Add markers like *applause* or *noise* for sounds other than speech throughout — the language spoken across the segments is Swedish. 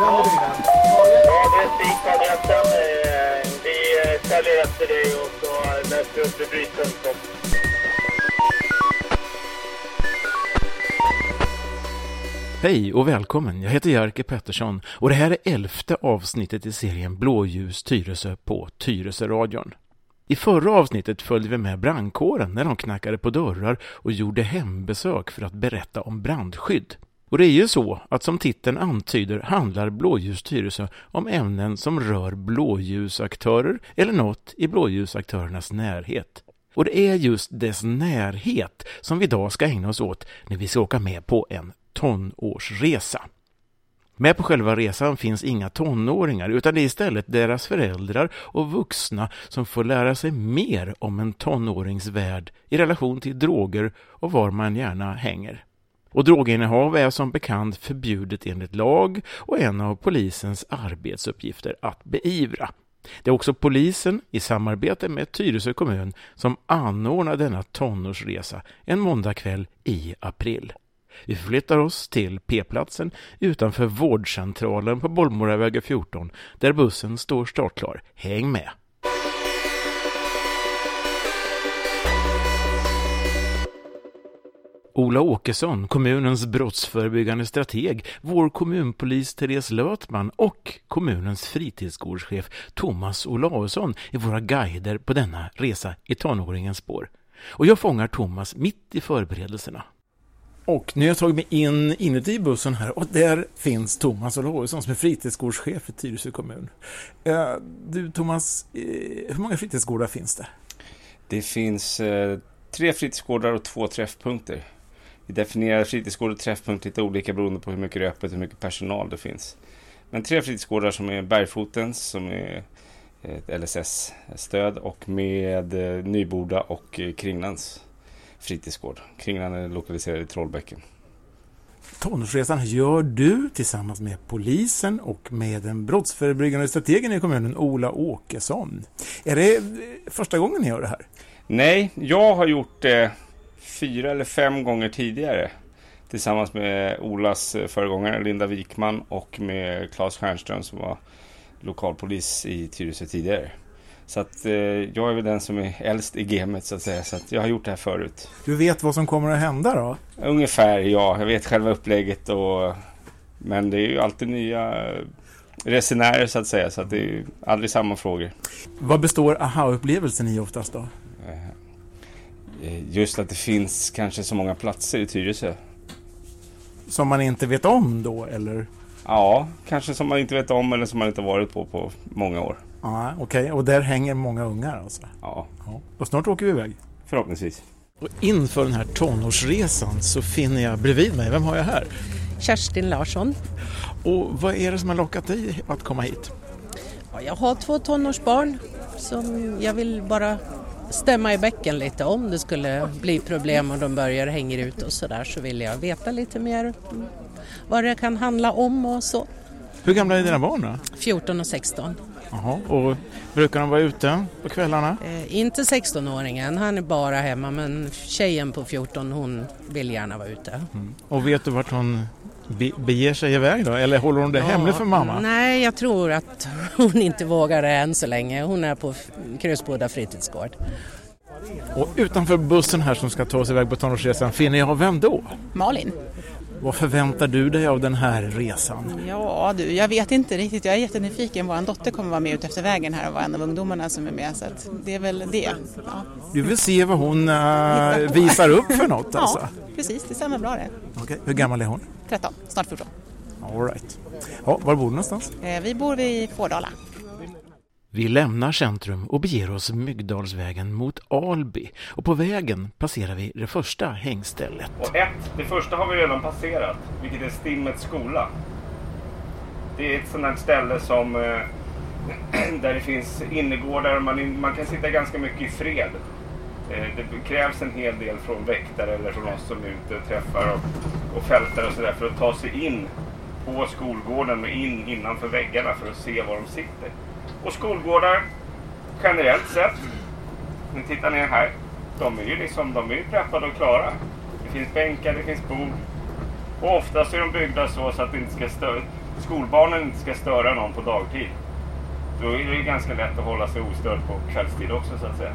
Ja, det är Vi efter dig och så läser upp. Hej och välkommen, jag heter Jerker Pettersson och det här är elfte avsnittet i serien Blåljus Tyresö på Tyresöradion. I förra avsnittet följde vi med brandkåren när de knackade på dörrar och gjorde hembesök för att berätta om brandskydd. Och det är ju så att som titeln antyder handlar Blåljus Tyresö om ämnen som rör blåljusaktörer eller något i blåljusaktörernas närhet. Och det är just dess närhet som vi idag ska ägna oss åt när vi ska åka med på en tonårsresa. Med på själva resan finns inga tonåringar utan det är istället deras föräldrar och vuxna som får lära sig mer om en tonårings värld i relation till droger och var man gärna hänger. Och droginnehav är som bekant förbjudet enligt lag och en av polisens arbetsuppgifter att beivra. Det är också polisen i samarbete med Tyresö kommun som anordnar denna tonårsresa en måndagkväll i april. Vi förflyttar oss till P-platsen utanför vårdcentralen på Bollmoravägen 14 där bussen står startklar. Häng med! Ola Åkesson, kommunens brottsförebyggande strateg, vår kommunpolis Therese Lötman och kommunens fritidsgårdschef Thomas Olausson är våra guider på denna resa i tonåringens spår. Och jag fångar Thomas mitt i förberedelserna. Och nu har jag tagit mig in inuti bussen här och där finns Thomas Olausson som är fritidsgårdschef i Tyresö kommun. Eh, Du Thomas, eh, hur många fritidsgårdar finns det? Det finns eh, tre fritidsgårdar och två träffpunkter. Vi definierar fritidsgård och träffpunkt lite olika beroende på hur mycket det är öppet och hur mycket personal det finns. Men tre fritidsgårdar som är Bergfotens, som är ett LSS-stöd och med eh, Nyboda och eh, Kringlans fritidsgård. Kringlan är lokaliserad i Trollbäcken. Tonårsresan gör du tillsammans med polisen och med den brottsförebyggande strategen i kommunen, Ola Åkesson. Är det eh, första gången ni gör det här? Nej, jag har gjort det fyra eller fem gånger tidigare. Tillsammans med Olas eh, föregångare Linda Wikman och med Claes Stjernström som var lokalpolis i Tyresö tidigare. Så att eh, jag är väl den som är äldst i gamet så att säga. Så att jag har gjort det här förut. Du vet vad som kommer att hända då? Ungefär ja, jag vet själva upplägget och men det är ju alltid nya resenärer så att säga. Så att det är aldrig samma frågor. Vad består aha-upplevelsen i oftast då? Eh, Just att det finns kanske så många platser i Tyresö. Som man inte vet om då, eller? Ja, kanske som man inte vet om eller som man inte varit på på många år. Ja, okej. Och där hänger många ungar alltså? Ja, Ja. Och snart åker vi iväg. förhoppningsvis. Och inför den här tonårsresan så finner jag bredvid mig, vem har jag här? Kerstin Larsson. Och vad är det som har lockat dig att komma hit? Ja, Jag har två tonårsbarn som jag vill bara stämma i bäcken lite om det skulle bli problem och de börjar hänga ut och sådär så vill jag veta lite mer mm, vad det kan handla om och så. Hur gamla är dina barn då? 14 och 16. Jaha, och brukar de vara ute på kvällarna? Eh, inte 16-åringen, han är bara hemma men tjejen på 14 hon vill gärna vara ute. Och vet du vart hon be- beger sig iväg då? Eller håller hon det hemligt för mamma? Nej, jag tror att *laughs* hon inte vågar det än så länge. Hon är på Krusboda fritidsgård. Och utanför bussen här som ska ta oss iväg på tonårsresan finner jag vem då? Malin? Vad förväntar du dig av den här resan? Ja du, jag vet inte riktigt. Jag är jättenyfiken. Vår dotter kommer vara med ut efter vägen här och vara en av ungdomarna som är med. Så det är väl det. Ja, Du vill se vad hon äh, visar upp för något *laughs* alltså? ja precis. Det stämmer bra det. Okej, Hur gammal är hon? 13, snart 14. All right. Ja, var bor du någonstans? Eh, Vi bor vid Fårdala. Vi lämnar centrum och beger oss Myggdalsvägen mot Alby och på vägen passerar vi det första hängstället. Och ett, det första har vi redan passerat, vilket är Stimmets skola. Det är ett sånt här ställe som eh, *clears throat* där det finns innergårdar, man, man kan sitta ganska mycket i fred. Eh, det krävs en hel del från väktare eller från oss som är ute och träffar och, och fältar och sådär för att ta sig in på skolgården och in innanför väggarna för att se var de sitter. Och skolgårdar generellt sett, ni tittar ner här, de är ju liksom, de är ju preppade och klara. Det finns bänkar, det finns bord. Och oftast är de byggda så, så att det inte ska stö- skolbarnen inte ska störa någon på dagtid. Då är det ganska lätt att hålla sig ostörd på kvällstid också så att säga.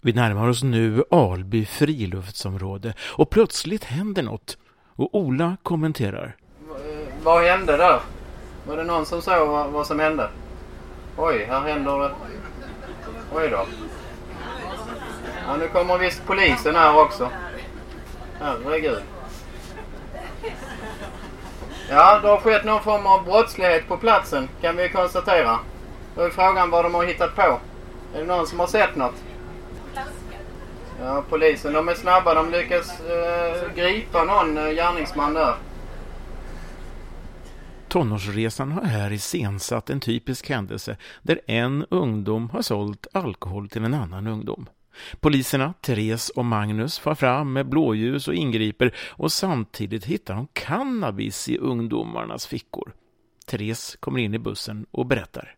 Vi närmar oss nu Alby friluftsområde och plötsligt händer något och Ola kommenterar. Vad hände där? Var det någon som såg vad, vad som hände? Oj, här händer det. Oj då. Ja, nu kommer visst polisen här också. Herregud. Ja, det har skett någon form av brottslighet på platsen kan vi konstatera. Då är frågan vad de har hittat på. Är det någon som har sett något? Ja, polisen de är snabba. De lyckas eh, gripa någon eh, gärningsman där. Tonårsresan har här iscensatt en typisk händelse där en ungdom har sålt alkohol till en annan ungdom. Poliserna, Therese och Magnus, far fram med blåljus och ingriper och samtidigt hittar de cannabis i ungdomarnas fickor. Therese kommer in i bussen och berättar.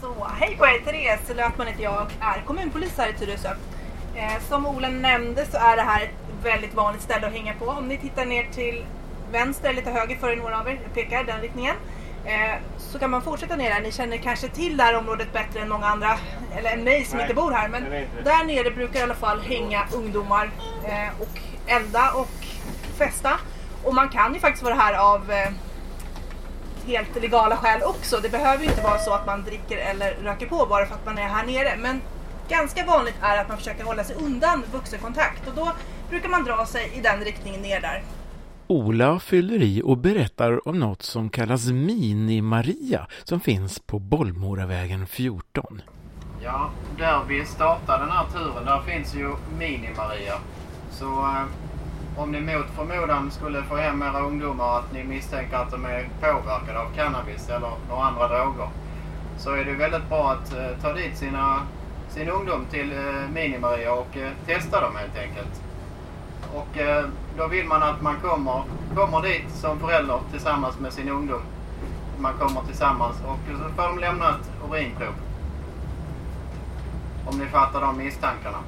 Så, hej på er! Therese Löfman heter jag och är kommunpolis här i Tyresö. Eh, som Ola nämnde så är det här ett väldigt vanligt ställe att hänga på. Om ni tittar ner till vänster eller till höger för några av er, pekar den riktningen. Eh, så kan man fortsätta ner där. Ni känner kanske till det här området bättre än många andra, eller än mig som Nej, inte bor här. Men där nere brukar i alla fall hänga ungdomar eh, och elda och festa. Och man kan ju faktiskt vara här av eh, helt legala skäl också. Det behöver ju inte vara så att man dricker eller röker på bara för att man är här nere. Men ganska vanligt är att man försöker hålla sig undan vuxenkontakt och då brukar man dra sig i den riktningen ner där. Ola fyller i och berättar om något som kallas Mini-Maria som finns på Bollmoravägen 14. Ja, där vi startar den här turen, där finns ju Mini-Maria. Så eh, om ni mot förmodan skulle få hem era ungdomar att ni misstänker att de är påverkade av cannabis eller några andra droger så är det väldigt bra att eh, ta dit sina, sin ungdom till eh, Mini-Maria och eh, testa dem helt enkelt. Och eh, då vill man att man kommer, kommer dit som förälder tillsammans med sin ungdom. Man kommer tillsammans och så får de lämna ett urinprov. Om ni fattar de misstankarna.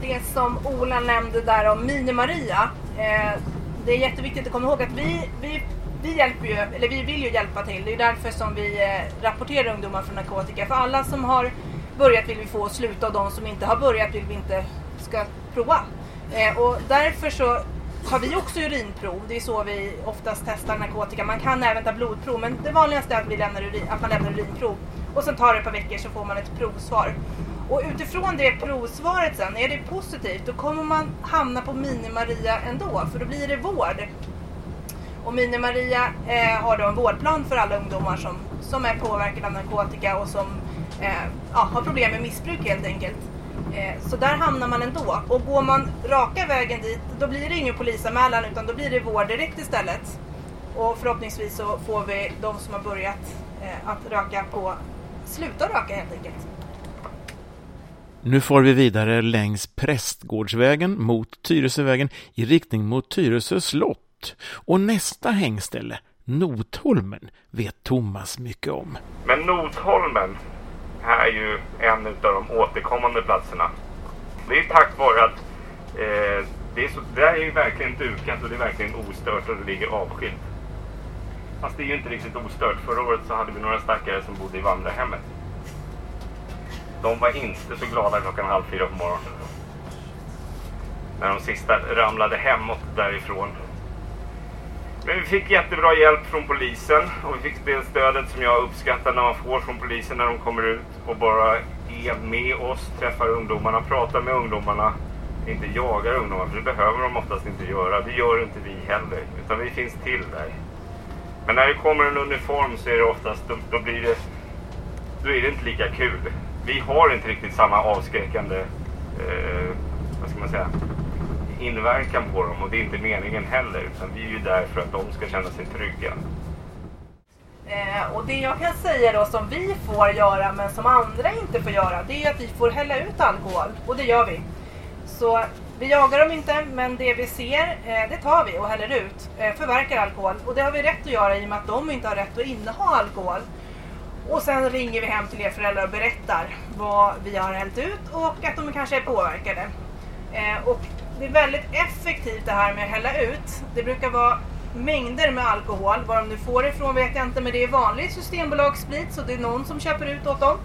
Det som Ola nämnde där om Mini-Maria. Eh, det är jätteviktigt att komma ihåg att vi, vi, vi hjälper ju, eller vi vill ju hjälpa till. Det är därför som vi eh, rapporterar ungdomar från narkotika. För alla som har börjat vill vi få sluta och de som inte har börjat vill vi inte ska prova. Eh, och därför så har vi också urinprov. Det är så vi oftast testar narkotika. Man kan även ta blodprov men det vanligaste är att, vi lämnar urin, att man lämnar urinprov. Och sen tar det ett par veckor så får man ett provsvar. Och utifrån det provsvaret sen, är det positivt då kommer man hamna på Mini-Maria ändå för då blir det vård. Och Mini-Maria eh, har då en vårdplan för alla ungdomar som, som är påverkade av narkotika och som eh, ja, har problem med missbruk helt enkelt. Eh, så där hamnar man ändå. Och går man raka vägen dit då blir det ingen polisanmälan utan då blir det vård direkt istället. Och förhoppningsvis så får vi de som har börjat eh, att röka på sluta röka helt enkelt. Nu får vi vidare längs Prästgårdsvägen mot Tyresövägen i riktning mot Tyresö slott. Och nästa hängställe, Notholmen, vet Thomas mycket om. Men Notholmen är ju en av de återkommande platserna. Det är tack vare att eh, det, är så, det är ju verkligen dukat och det är verkligen ostört och det ligger avskilt. Fast det är ju inte riktigt ostört. Förra året så hade vi några stackare som bodde i vandrarhemmet. De var inte så glada klockan halv fyra på morgonen. När de sista ramlade hemåt därifrån. Men vi fick jättebra hjälp från polisen och vi fick det stödet som jag uppskattar när man får från polisen när de kommer ut och bara är med oss, träffar ungdomarna, pratar med ungdomarna. Inte jagar ungdomar, för det behöver de oftast inte göra. Det gör inte vi heller, utan vi finns till där. Men när det kommer en uniform så är det oftast, då, då blir det, då är det inte lika kul. Vi har inte riktigt samma avskräckande, eh, vad ska man säga, inverkan på dem och det är inte meningen heller utan vi är ju där för att de ska känna sig trygga. Eh, och det jag kan säga då som vi får göra men som andra inte får göra det är att vi får hälla ut alkohol och det gör vi. Så vi jagar dem inte men det vi ser eh, det tar vi och häller ut, eh, förverkar alkohol och det har vi rätt att göra i och med att de inte har rätt att inneha alkohol. Och sen ringer vi hem till er föräldrar och berättar vad vi har hällt ut och att de kanske är påverkade. Eh, och det är väldigt effektivt det här med att hälla ut. Det brukar vara mängder med alkohol. Var de nu får det ifrån vet jag inte men det är vanlig systembolagssprit så det är någon som köper ut åt dem.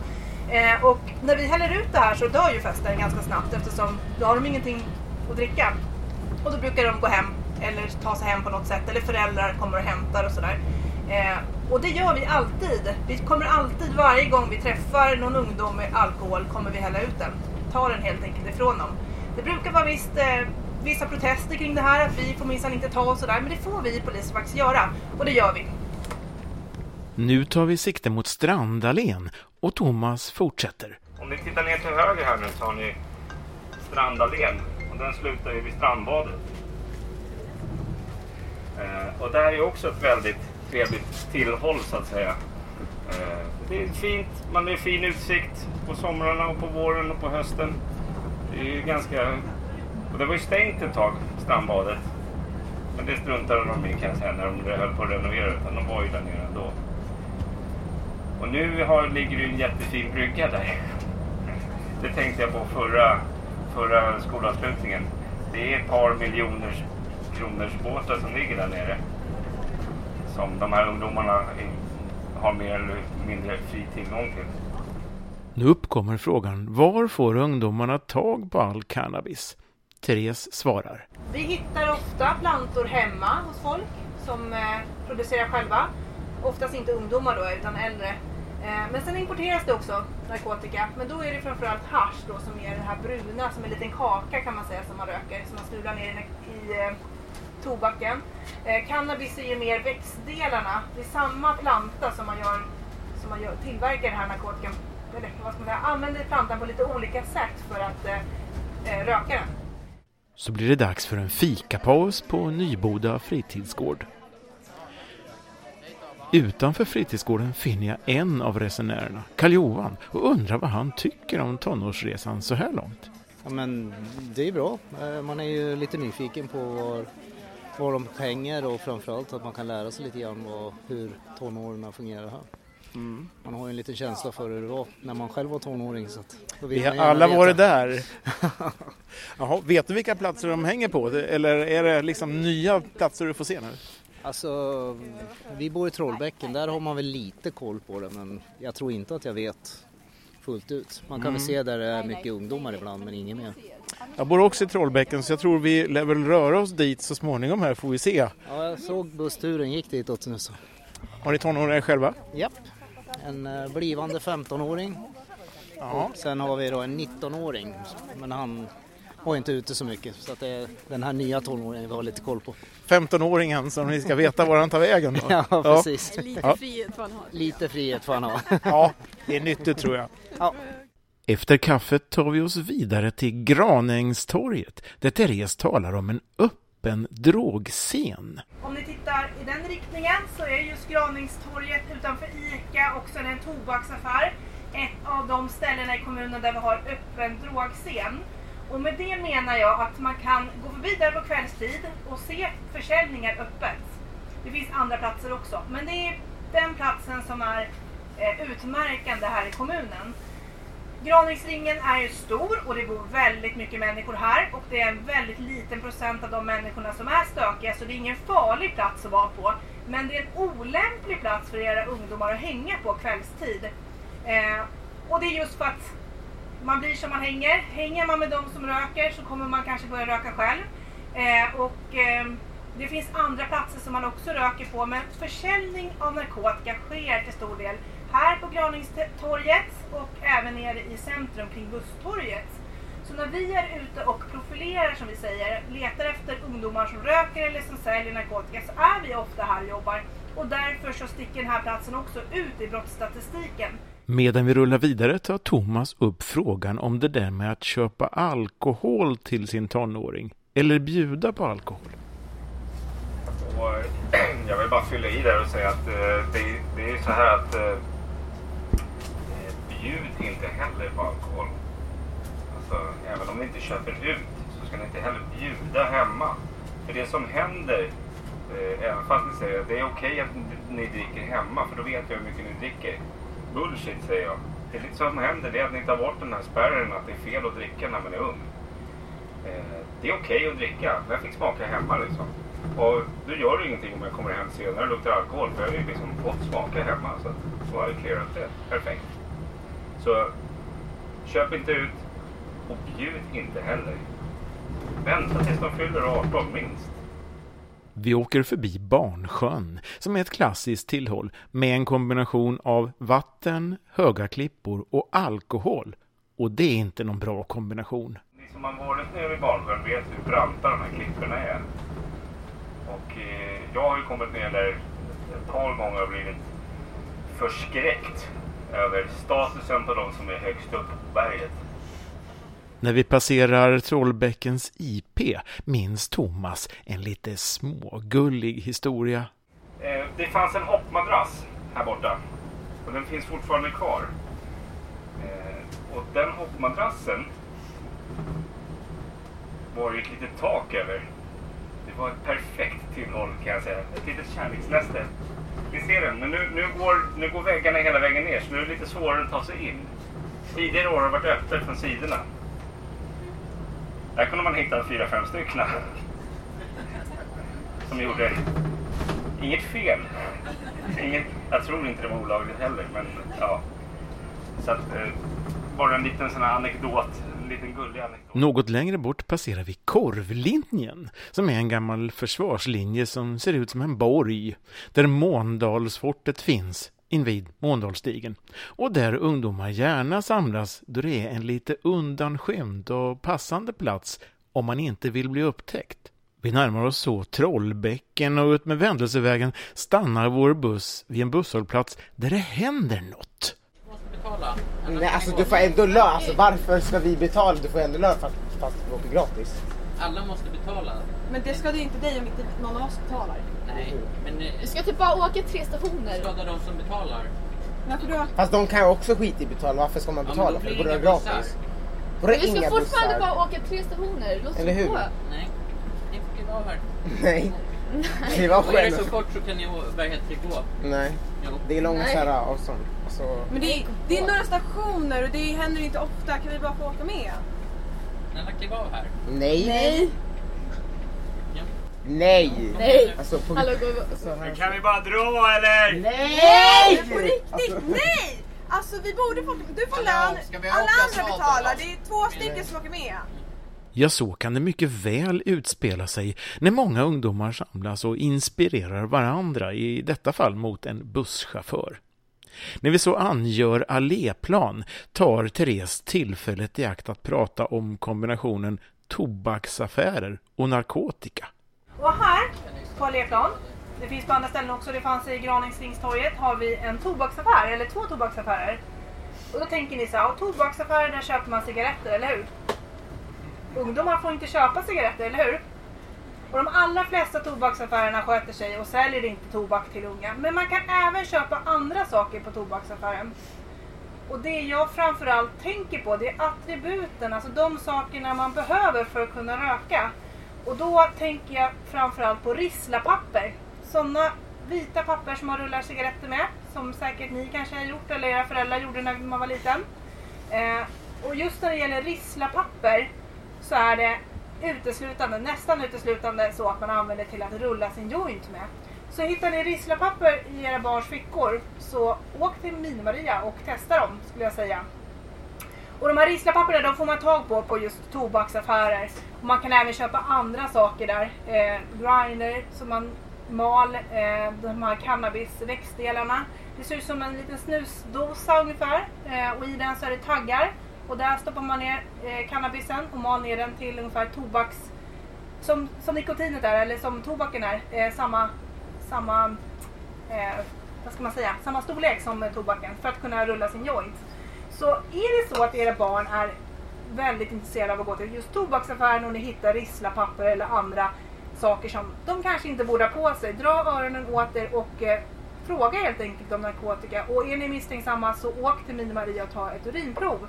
Eh, och när vi häller ut det här så dör ju festen ganska snabbt eftersom då har de ingenting att dricka. Och då brukar de gå hem eller ta sig hem på något sätt eller föräldrar kommer och hämtar och sådär. Eh, och det gör vi alltid. Vi kommer alltid varje gång vi träffar någon ungdom med alkohol kommer vi hälla ut den. Ta den helt enkelt ifrån dem. Det brukar vara visst, eh, vissa protester kring det här att vi får minsann inte ta och sådär men det får vi poliser faktiskt göra och det gör vi. Nu tar vi sikte mot Strandallén och Thomas fortsätter. Om ni tittar ner till höger här nu så har ni Strandallén och den slutar ju vid strandbadet. Eh, och där är också ett väldigt trevligt tillhåll så att säga. Eh, det är fint, man har fin utsikt på somrarna och på våren och på hösten. Det är ju ganska... Och det var ju stängt ett tag, strandbadet. Men det struntade de i kan jag säga när de höll på att renovera utan de var ju där nere ändå. Och nu har, ligger det ju en jättefin brygga där. Det tänkte jag på förra, förra skolavslutningen. Det är ett par miljoner kronors båtar som ligger där nere. Som de här ungdomarna har mer eller mindre fri tillgång till. Nu uppkommer frågan, var får ungdomarna tag på all cannabis? Therese svarar. Vi hittar ofta plantor hemma hos folk som eh, producerar själva. Oftast inte ungdomar då, utan äldre. Eh, men sen importeras det också narkotika. Men då är det framförallt hasch då som är det här bruna som en liten kaka kan man säga som man röker. Som man snular ner i, eh, tobaken. Cannabis är ju mer växtdelarna. Det är samma planta som man, gör, som man gör, tillverkar den här narkotikan. Eller vad ska man säga, använder plantan på lite olika sätt för att eh, eh, röka den. Så blir det dags för en fikapaus på Nyboda fritidsgård. Utanför fritidsgården finner jag en av resenärerna, Karl-Johan, och undrar vad han tycker om tonårsresan så här långt. Ja, men det är bra. Eh, Man är ju lite nyfiken på var, var de hänger och framförallt att man kan lära sig lite grann vad, hur tonåringarna fungerar här. Man har ju en liten känsla för hur det var när man själv var tonåring. Så Vi har alla veta. varit där. *laughs* Jaha, vet du vilka platser de hänger på? Eller är det liksom nya platser du får se nu? Alltså, vi bor i Trollbäcken, där har man väl lite koll på det men jag tror inte att jag vet fullt ut. Man kan väl se där det är mycket ungdomar ibland men ingen mer. Jag bor också i Trollbäcken så jag tror vi lär väl röra oss dit så småningom här får vi se. Ja, jag såg bussturen gick ditåt nu så. Har ni tonåringar själva? Japp, en eh, blivande 15-åring Ja. sen har vi då en 19-åring men han var inte ute så mycket så att det är den här nya tonåringen vi har lite koll på. 15-åringen som ni ska veta var han tar vägen då. *laughs* Ja, precis. Ja. frihet får han ha. Lite frihet får han ha. *laughs* Ja, det är nyttigt tror jag. Efter kaffet tar vi oss vidare till Granängstorget där Therese talar om en öppen drogscen. Om ni tittar i den riktningen så är just Graningstorget utanför ICA också en tobaksaffär. Ett av de ställena i kommunen där vi har öppen drogscen. Och med det menar jag att man kan gå förbi där på kvällstid och se försäljningar öppet. Det finns andra platser också, men det är den platsen som är eh, utmärkande här i kommunen. Granriksringen är ju stor och det bor väldigt mycket människor här och det är en väldigt liten procent av de människorna som är stökiga så det är ingen farlig plats att vara på. Men det är en olämplig plats för era ungdomar att hänga på kvällstid. Eh, och det är just för att man blir som man hänger. Hänger man med de som röker så kommer man kanske börja röka själv. Eh, och eh, det finns andra platser som man också röker på men försäljning av narkotika sker till stor del här på Graningstorget och även nere i centrum kring Busstorget. Så när vi är ute och profilerar som vi säger, letar efter ungdomar som röker eller som säljer narkotika så är vi ofta här och jobbar. Och därför så sticker den här platsen också ut i brottsstatistiken. Medan vi rullar vidare tar Thomas upp frågan om det där med att köpa alkohol till sin tonåring. Eller bjuda på alkohol. Och *clears throat* jag vill bara fylla i där och säga att eh, det, är så här att eh, bjud inte heller på alkohol. Alltså, även om ni inte köper ut så ska ni inte heller bjuda hemma. För det som händer, eh, även fast ni säger att det är okej att ni- dricker hemma för då vet jag hur mycket ni dricker. Bullshit säger jag. Det är lite som händer det är att ni tar bort den här spärren att det är fel att dricka när man är ung. Eh, det är okej att dricka, men jag fick smaka hemma liksom. Och då gör det ingenting om jag kommer hem senare och luktar alkohol. För jag har ju liksom fått smaka hemma. Så att då har jag clearat det. Perfekt. Så köp inte ut och bjud inte heller. Vänta tills de fyller 18 minst. Vi åker förbi Barnsjön, som är ett klassiskt tillhåll med en kombination av vatten, höga klippor och alkohol. Och det är inte någon bra kombination. Ni som har varit nere vid Barnsjön vet hur branta de här klipporna är. Och eh, jag har ju kommit ner där ett par gånger och blivit förskräckt över statusen på de som är högst upp på berget. När vi passerar Trollbäckens IP minns Thomas en lite smågullig historia. Eh, det fanns en hoppmadrass här borta. Och den finns fortfarande kvar. Eh, och den hoppmadrassen var ju ett litet tak över. Det var ett perfekt tillhåll kan jag säga. Ett litet kärleksnäste. Ni ser den, men nu, nu, går, nu går väggarna hela vägen ner så nu är det lite svårare att ta sig in. Tidigare år har det varit öppet från sidorna. Där kunde man hitta fyra, fem stycken. Som gjorde inget fel. Inget, jag tror inte det var olagligt heller, men ja. Så att, eh, bara en liten sån här anekdot. Liten gullig anekdot. Något längre bort passerar vi Korvlinjen, som är en gammal försvarslinje som ser ut som en borg, där Måndalsfortet finns invid Måndalsstigen och där ungdomar gärna samlas då det är en lite undanskymd och passande plats om man inte vill bli upptäckt. Vi närmar oss så Trollbäcken och ut med Vändelsevägen stannar vår buss vid en busshållplats där det händer något. Nej, alltså du får ändå lön. Alltså, varför ska vi betala? Du får ändå lön fast, fast du åker gratis. Alla måste betala. Men det skadar ju inte dig om inte någon av oss betalar. Nej, men eh, Du ska typ bara åka tre stationer. skadar de som betalar. Varför då? Fast de kan ju också skita i betala. Varför ska man Ja, men betala? då för blir det borde vara inga bussar. gratis. Borde Men vi ska inga fortfarande bussar? bara åka tre stationer. Låt Eller oss hur? gå. Nej, ni får kliva av här. Nej. *laughs* Kliva av Och är det själv. så kort så kan ni å- vad heter det, gå. Nej. Jo. Det är långa Nej. så här avstånd. Alltså, Men det är, det är några stationer och det händer inte ofta. Kan vi bara få åka med? Snälla kliv av här. nej. Nej. Nej. Nej. Alltså, på... Hallå, gå, gå. alltså, här- Kan vi bara dra eller? Nej! På riktigt, nej! Alltså vi borde få, du får lön, alla andra betalar. Det är två stycken som åker med. Ja, så kan det mycket väl utspela sig när många ungdomar samlas och inspirerar varandra, i detta fall mot en busschaufför. När vi så angör alléplan tar Therese tillfället i akt att prata om kombinationen tobaksaffärer och narkotika. Och här på Alléplan, det finns på andra ställen också, det fanns i Graningstingstorget, har vi en tobaksaffär, eller två tobaksaffärer. Och då tänker ni så här, tobaksaffärer där köper man cigaretter, eller hur? Ungdomar får inte köpa cigaretter, eller hur? Och de allra flesta tobaksaffärerna sköter sig och säljer inte tobak till unga. Men man kan även köpa andra saker på tobaksaffären. Och det jag framförallt tänker på det är attributen, alltså de sakerna man behöver för att kunna röka. Och då tänker jag framförallt på risslapapper. Sådana vita papper som man rullar cigaretter med, som säkert ni kanske har gjort eller era föräldrar gjorde när man var liten. Eh, och just när det gäller risslapapper så är det uteslutande, nästan uteslutande så att man använder till att rulla sin joint med. Så hittar ni risslapapper i era barns fickor så åk till Mini-Maria och testa dem skulle jag säga. Och de här risslapapperna de får man tag på på just tobaksaffärer. Och man kan även köpa andra saker där. Eh, grinder som man mal, eh, de här cannabisväxtdelarna. Det ser ut som en liten snusdosa ungefär. Eh, och i den så är det taggar. Och där stoppar man ner eh, cannabisen och mal ner den till ungefär tobaks... Som, som nikotinet är, eller som tobaken är. Eh, samma, samma eh, vad ska man säga, samma storlek som eh, tobaken för att kunna rulla sin joint. Så är det så att era barn är väldigt intresserade av att gå till just tobaksaffären och ni hittar risslapapper eller andra saker som de kanske inte borde ha på sig, dra öronen åt er och eh, fråga helt enkelt om narkotika. Och är ni misstänksamma så åk till Mini-Maria och ta ett urinprov.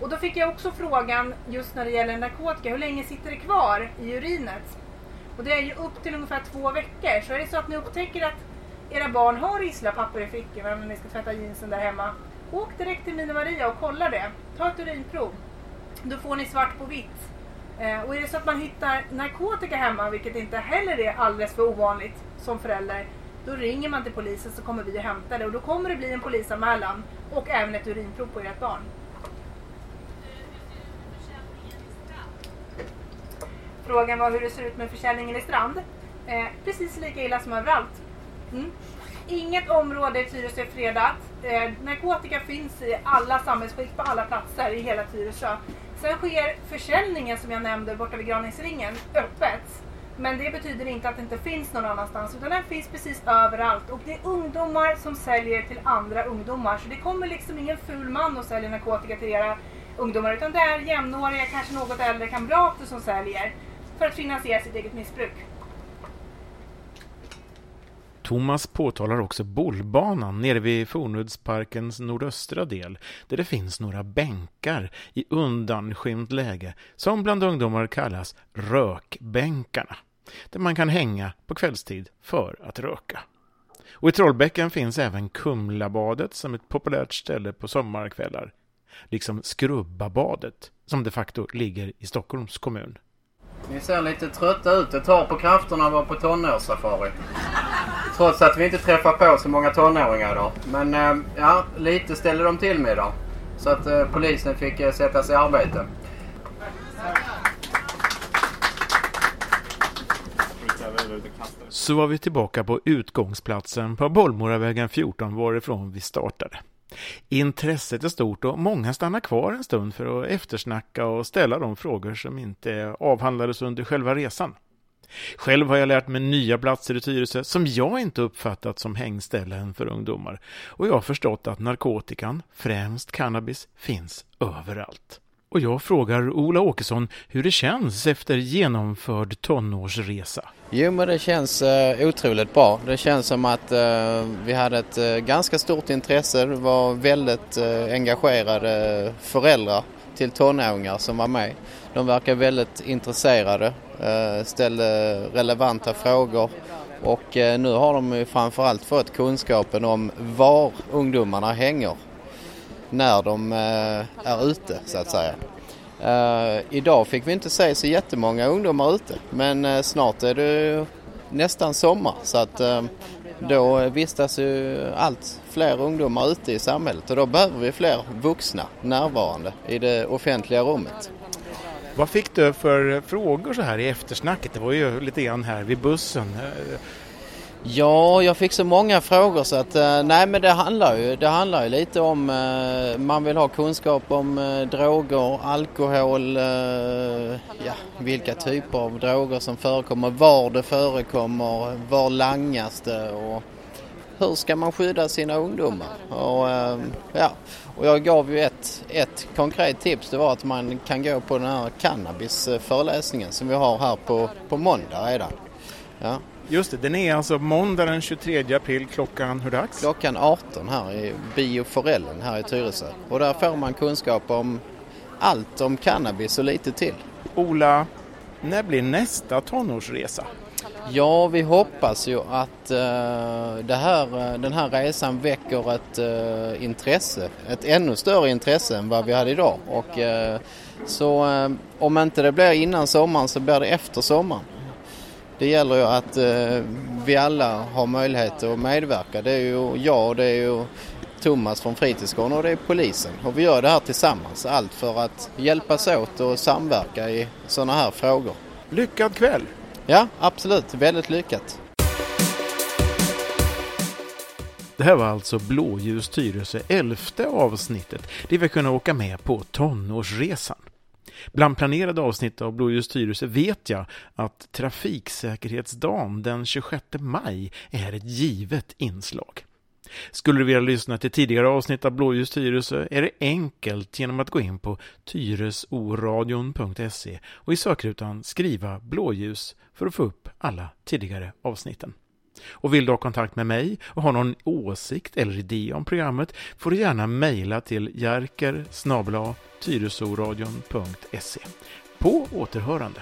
Och då fick jag också frågan just när det gäller narkotika, hur länge sitter det kvar i urinet? Och det är ju upp till ungefär två veckor. Så är det så att ni upptäcker att era barn har risslapapper i fickorna när ni ska tvätta jeansen där hemma. Åk direkt till Mina Maria och kolla det. Ta ett urinprov. Då får ni svart på vitt eh, och är det så att man hittar narkotika hemma, vilket inte heller är alldeles för ovanligt som förälder, då ringer man till polisen så kommer vi och hämtar det och då kommer det bli en polisanmälan och även ett urinprov på ert barn. Frågan var hur det ser ut med försäljningen i Strand. Eh, precis lika illa som överallt. Mm. Inget område i Tyresö är fredat. Eh, narkotika finns i alla samhällsskikt på alla platser i hela Tyresö. Sen sker försäljningen som jag nämnde borta vid Graningsringen öppet. Men det betyder inte att det inte finns någon annanstans utan den finns precis överallt. Och det är ungdomar som säljer till andra ungdomar. Så det kommer liksom ingen ful man och säljer narkotika till era ungdomar utan det är jämnåriga, kanske något äldre kamrater som säljer för att finansiera sitt eget missbruk. Thomas påtalar också bollbanan nere vid Fornudsparkens nordöstra del där det finns några bänkar i undanskymt läge som bland ungdomar kallas rökbänkarna där man kan hänga på kvällstid för att röka. Och i Trollbäcken finns även Kumlabadet som ett populärt ställe på sommarkvällar liksom Skrubbabadet som de facto ligger i Stockholms kommun. Ni ser lite trötta ut. Det tar på krafterna att vara på tonårssafari. Trots att vi inte träffar på så många tonåringar idag. Men eh, ja, lite ställde de till med idag. Så att eh, polisen fick eh, sätta sig i arbete. Så var vi tillbaka på utgångsplatsen på Bollmoravägen 14 varifrån vi startade. Intresset är stort och många stannar kvar en stund för att eftersnacka och ställa de frågor som inte avhandlades under själva resan. Själv har jag lärt mig nya platser i Tyresö som jag inte uppfattat som hängställen för ungdomar och jag har förstått att narkotikan, främst cannabis, finns överallt. Och jag frågar Ola Åkesson hur det känns efter genomförd tonårsresa. Jo men det känns eh, otroligt bra. Det känns som att eh, vi hade ett eh, ganska stort intresse. Det var väldigt eh, engagerade föräldrar till tonåringar som var med. De verkar väldigt intresserade, eh, ställde relevanta frågor och eh, nu har de framförallt fått kunskapen om var ungdomarna hänger när de eh, är ute så att säga. Eh, idag fick vi inte se så jättemånga ungdomar ute men eh, snart är det nästan sommar så att då vistas ju allt fler ungdomar ute i samhället och då behöver vi fler vuxna närvarande i det offentliga rummet. Vad fick du för frågor så här i eftersnacket? Det var ju lite grann här vid bussen. Ja, jag fick så många frågor så att eh, nej men det handlar ju, det handlar ju lite om eh, man vill ha kunskap om eh, droger, alkohol, ja, vilka typer av droger som förekommer, var det förekommer, var langas det och hur ska man skydda sina ungdomar? Och, ja, och jag gav ju ett, ett konkret tips, det var att man kan gå på den här cannabisföreläsningen som vi har här på, på måndag redan. Ja. Just det, den är alltså måndag den 23 april klockan hur dags? Klockan 18 här i Bio Forellen här i Tyresö. Och där får man kunskap om allt om cannabis och lite till. Ola, när blir nästa tonårsresa? Ja, vi hoppas ju att uh, här, den här resan väcker ett uh, intresse, ett ännu större intresse än vad vi hade idag. Och, uh, så om inte det blir innan sommaren så blir det efter sommaren det gäller ju att eh, vi alla har möjlighet att medverka. Det är ju jag och det är ju Thomas från Fritidsgården och det är polisen. Och vi gör det här tillsammans. Allt för att hjälpas åt och samverka i sådana här frågor. Lyckad kväll! Ja, absolut. Väldigt lyckat. Det här var alltså Blåljus Tyresö elfte avsnittet där vi kunde åka med på tonårsresan. Bland planerade avsnitt av Blåljus Tyresö vet jag att Trafiksäkerhetsdagen den 26 maj är ett givet inslag. Skulle du vilja lyssna till tidigare avsnitt av Blåljus Tyresö är det enkelt genom att gå in på tyresoradion.se och i sökrutan skriva blåljus för att få upp alla tidigare avsnitten. Och vill du ha kontakt med mig och ha någon åsikt eller idé om programmet får du gärna mejla till jerker tyresoradion.se. På återhörande!